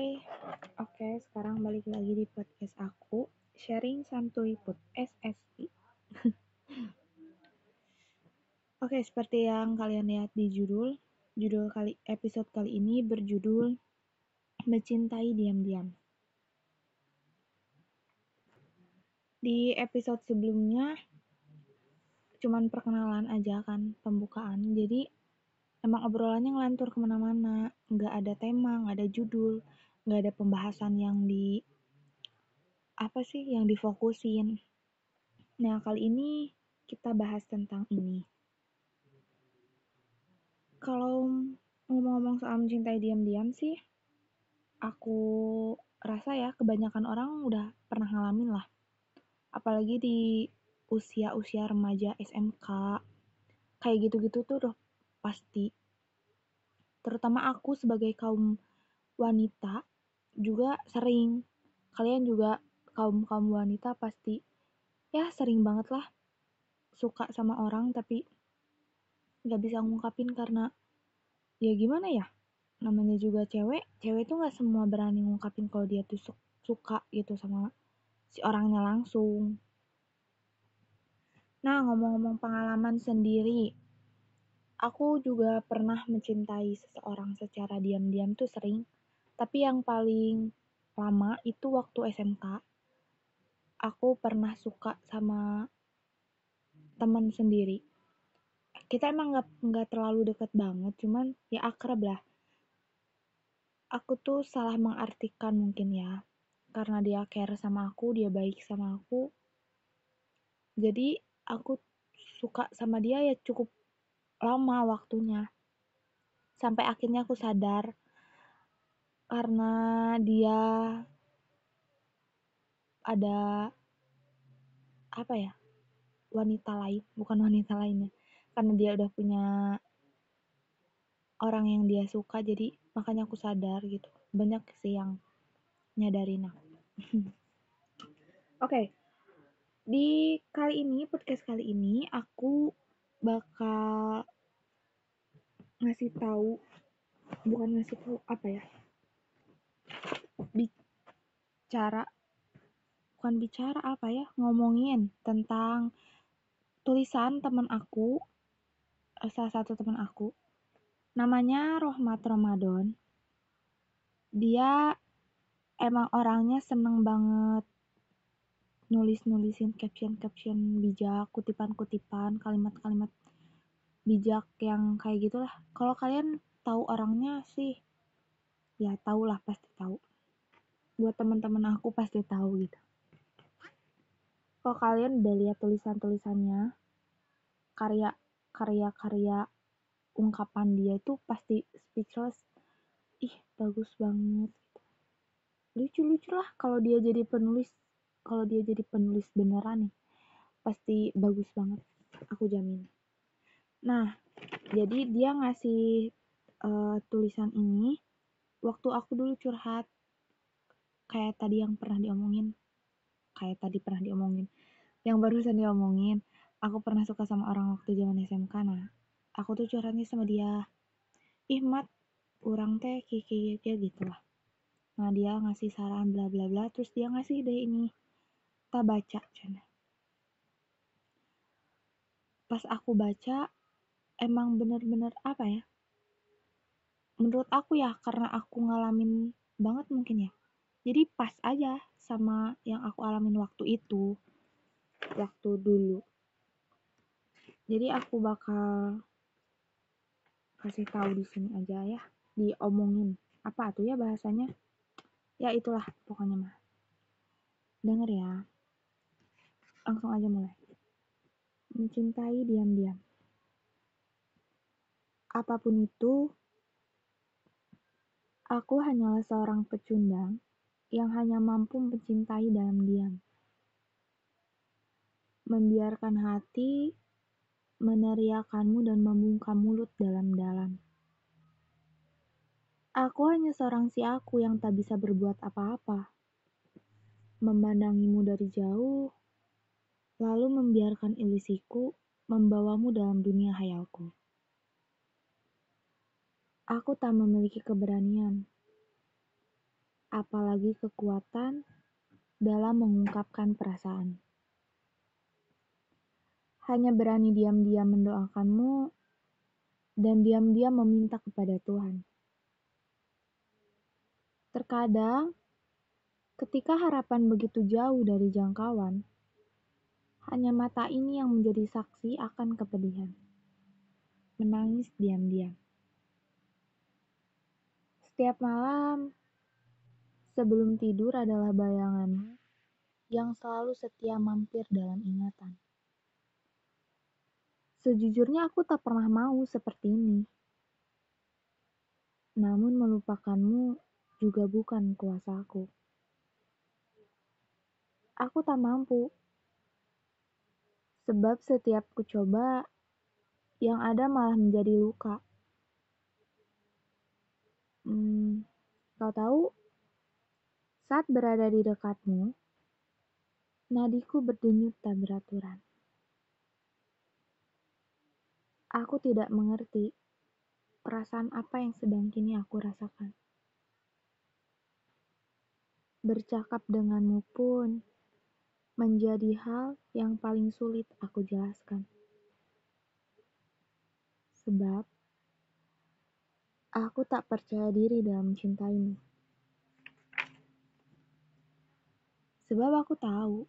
Hai, oke sekarang balik lagi di podcast aku Sharing Santuy Put SSI Oke seperti yang kalian lihat di judul Judul kali episode kali ini berjudul Mencintai Diam-Diam. Di episode sebelumnya Cuman perkenalan aja kan, pembukaan. Jadi emang obrolannya ngelantur ke mana-mana. Nggak ada tema nggak ada judul nggak ada pembahasan yang di apa sih yang difokusin. Nah kali ini kita bahas tentang ini. Kalau ngomong-ngomong soal mencintai diam-diam sih aku rasa ya kebanyakan orang udah pernah ngalamin lah. Apalagi di usia-usia remaja SMK kayak gitu-gitu tuh udah pasti. Terutama aku sebagai kaum wanita juga sering. Kalian juga kaum kaum wanita pasti ya sering banget lah suka sama orang tapi nggak bisa ngungkapin karena ya gimana ya namanya juga cewek cewek tuh nggak semua berani ngungkapin kalau dia tuh suka gitu sama si orangnya langsung. Nah ngomong-ngomong pengalaman sendiri Aku juga pernah mencintai seseorang secara diam-diam tuh sering, tapi yang paling lama itu waktu SMK. Aku pernah suka sama teman sendiri. Kita emang nggak nggak terlalu deket banget, cuman ya akrab lah. Aku tuh salah mengartikan mungkin ya, karena dia care sama aku, dia baik sama aku. Jadi aku suka sama dia ya cukup lama waktunya sampai akhirnya aku sadar karena dia ada apa ya wanita lain bukan wanita lainnya. Karena dia udah punya orang yang dia suka jadi makanya aku sadar gitu. Banyak sih yang nyadarin aku. Oke. Okay. di kali ini podcast kali ini aku bakal ngasih tahu bukan ngasih tahu apa ya bicara bukan bicara apa ya ngomongin tentang tulisan teman aku eh, salah satu teman aku namanya Rohmat Ramadan dia emang orangnya seneng banget nulis-nulisin caption-caption bijak, kutipan-kutipan, kalimat-kalimat bijak yang kayak gitulah. Kalau kalian tahu orangnya sih, ya tau lah pasti tahu. Buat teman-teman aku pasti tahu gitu. Kalau kalian udah lihat tulisan-tulisannya, karya karya-karya ungkapan dia itu pasti speechless. Ih, bagus banget gitu. Lucu-lucu lah kalau dia jadi penulis kalau dia jadi penulis beneran nih pasti bagus banget aku jamin nah jadi dia ngasih uh, tulisan ini waktu aku dulu curhat kayak tadi yang pernah diomongin kayak tadi pernah diomongin yang barusan diomongin aku pernah suka sama orang waktu zaman SMK nah aku tuh curhatnya sama dia ih kurang teh kiki gitu lah. Nah dia ngasih saran bla bla bla terus dia ngasih deh ini kita baca cina pas aku baca emang bener-bener apa ya menurut aku ya karena aku ngalamin banget mungkin ya. Jadi pas aja sama yang aku alamin waktu itu waktu dulu. Jadi aku bakal kasih tahu di sini aja ya diomongin. Apa tuh ya bahasanya? Ya itulah pokoknya mah. Denger ya. Langsung aja mulai. Mencintai diam-diam. Apa pun itu, aku hanyalah seorang pecundang yang hanya mampu mencintai dalam diam. Membiarkan hati meneriakanmu dan membungkam mulut dalam-dalam. Aku hanya seorang si aku yang tak bisa berbuat apa-apa. Memandangimu dari jauh, lalu membiarkan ilusiku membawamu dalam dunia hayalku. Aku tak memiliki keberanian apalagi kekuatan dalam mengungkapkan perasaan. Hanya berani diam-diam mendoakanmu dan diam-diam meminta kepada Tuhan. Terkadang, ketika harapan begitu jauh dari jangkauan, hanya mata ini yang menjadi saksi akan kepedihan. Menangis diam-diam. Setiap malam, sebelum tidur adalah bayanganmu yang selalu setia mampir dalam ingatan. Sejujurnya aku tak pernah mau seperti ini. Namun melupakanmu juga bukan kuasaku. Aku tak mampu. Sebab setiap ku coba, yang ada malah menjadi luka. Hmm, kau tahu, saat berada di dekatmu, nadiku berdenyut tak beraturan. Aku tidak mengerti perasaan apa yang sedang kini aku rasakan. Bercakap denganmu pun menjadi hal yang paling sulit aku jelaskan. Sebab aku tak percaya diri dalam mencintaimu. Sebab aku tahu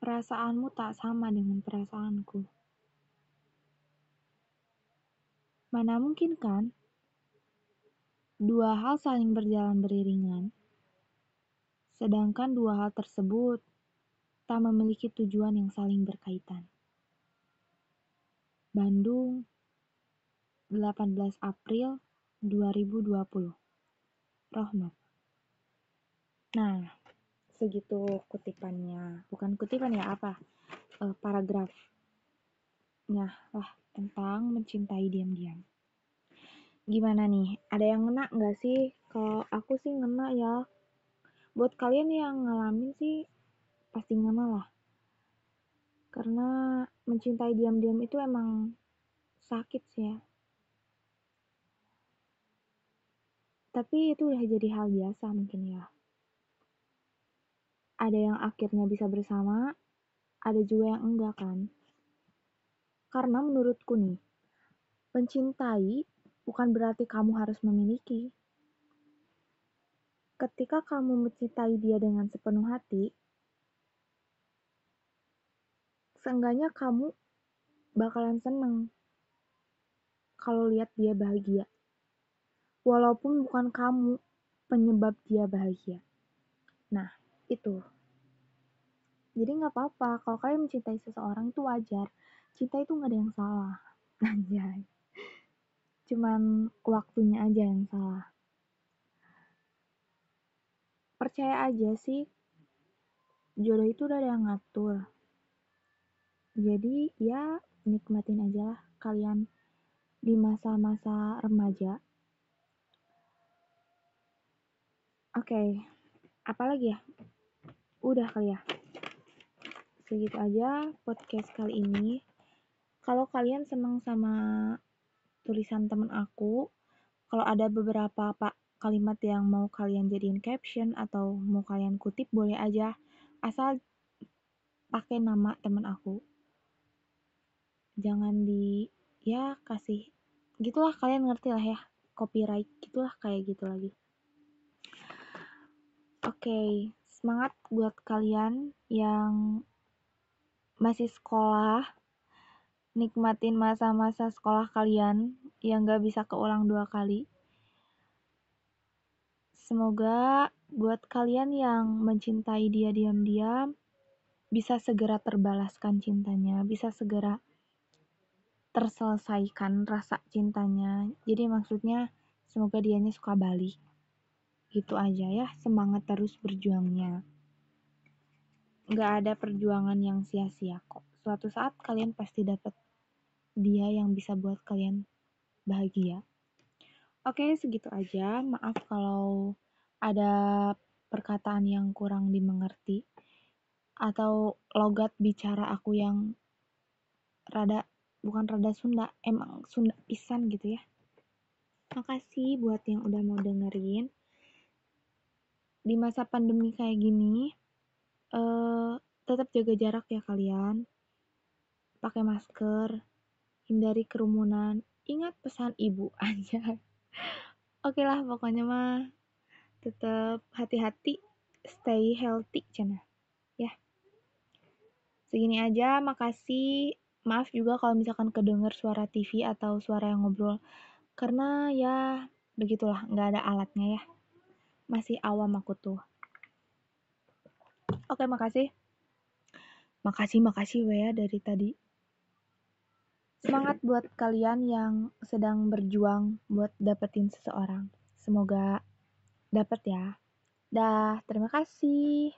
perasaanmu tak sama dengan perasaanku. Mana mungkin kan dua hal saling berjalan beriringan sedangkan dua hal tersebut tak memiliki tujuan yang saling berkaitan. Bandung, 18 April 2020. Rohmat. Nah, segitu kutipannya. Bukan kutipan ya, apa? Uh, paragraf. Nah, lah tentang mencintai diam-diam. Gimana nih? Ada yang ngena nggak sih? Kalau aku sih ngena ya, buat kalian yang ngalamin sih pasti ngena lah karena mencintai diam-diam itu emang sakit sih ya tapi itu udah jadi hal biasa mungkin ya. Ada yang akhirnya bisa bersama ada juga yang enggak kan. Karena menurutku nih mencintai bukan berarti kamu harus memiliki. Ketika kamu mencintai dia dengan sepenuh hati, seenggaknya kamu bakalan seneng kalau lihat dia bahagia. Walaupun bukan kamu penyebab dia bahagia. Nah, itu. Jadi nggak apa-apa kalau kalian mencintai seseorang itu wajar. Cinta itu nggak ada yang salah. Anjay. Cuman waktunya aja yang salah percaya aja sih jodoh itu udah ada yang ngatur jadi ya nikmatin aja lah kalian di masa-masa remaja oke okay. apalagi ya? Udah kali ya. Segitu aja podcast kali ini. Kalau kalian seneng sama tulisan temen aku kalau ada beberapa pak kalimat yang mau kalian jadiin caption atau mau kalian kutip boleh aja. Asal pakai nama temen aku. Jangan di ya kasih. Gitulah kalian ngerti lah ya. Copyright gitulah kayak gitu lagi oke okay, semangat buat kalian yang masih sekolah nikmatin masa-masa sekolah kalian yang gak bisa keulang dua kali Semoga buat kalian yang mencintai dia diam-diam bisa segera terbalaskan cintanya, bisa segera terselesaikan rasa cintanya. Jadi maksudnya semoga dianya suka balik. Gitu aja ya, semangat terus berjuangnya. Gak ada perjuangan yang sia-sia kok. Suatu saat kalian pasti dapat dia yang bisa buat kalian bahagia. Oke, segitu aja. Maaf kalau ada perkataan yang kurang dimengerti atau logat bicara aku yang rada bukan rada Sunda, emang Sunda pisan gitu ya. Makasih buat yang udah mau dengerin. Di masa pandemi kayak gini uh, tetap jaga jarak ya kalian. Pakai masker hindari kerumunan. Ingat pesan ibu aja. Oke lah pokoknya mah tetap hati-hati stay healthy cina ya. Segini aja makasih. Maaf juga kalau misalkan kedenger suara TV atau suara yang ngobrol. Karena ya begitulah nggak ada alatnya ya masih awam aku tuh oke makasih makasih makasih ya dari tadi semangat buat kalian yang sedang berjuang buat dapetin seseorang semoga dapat ya. Dah, terima kasih.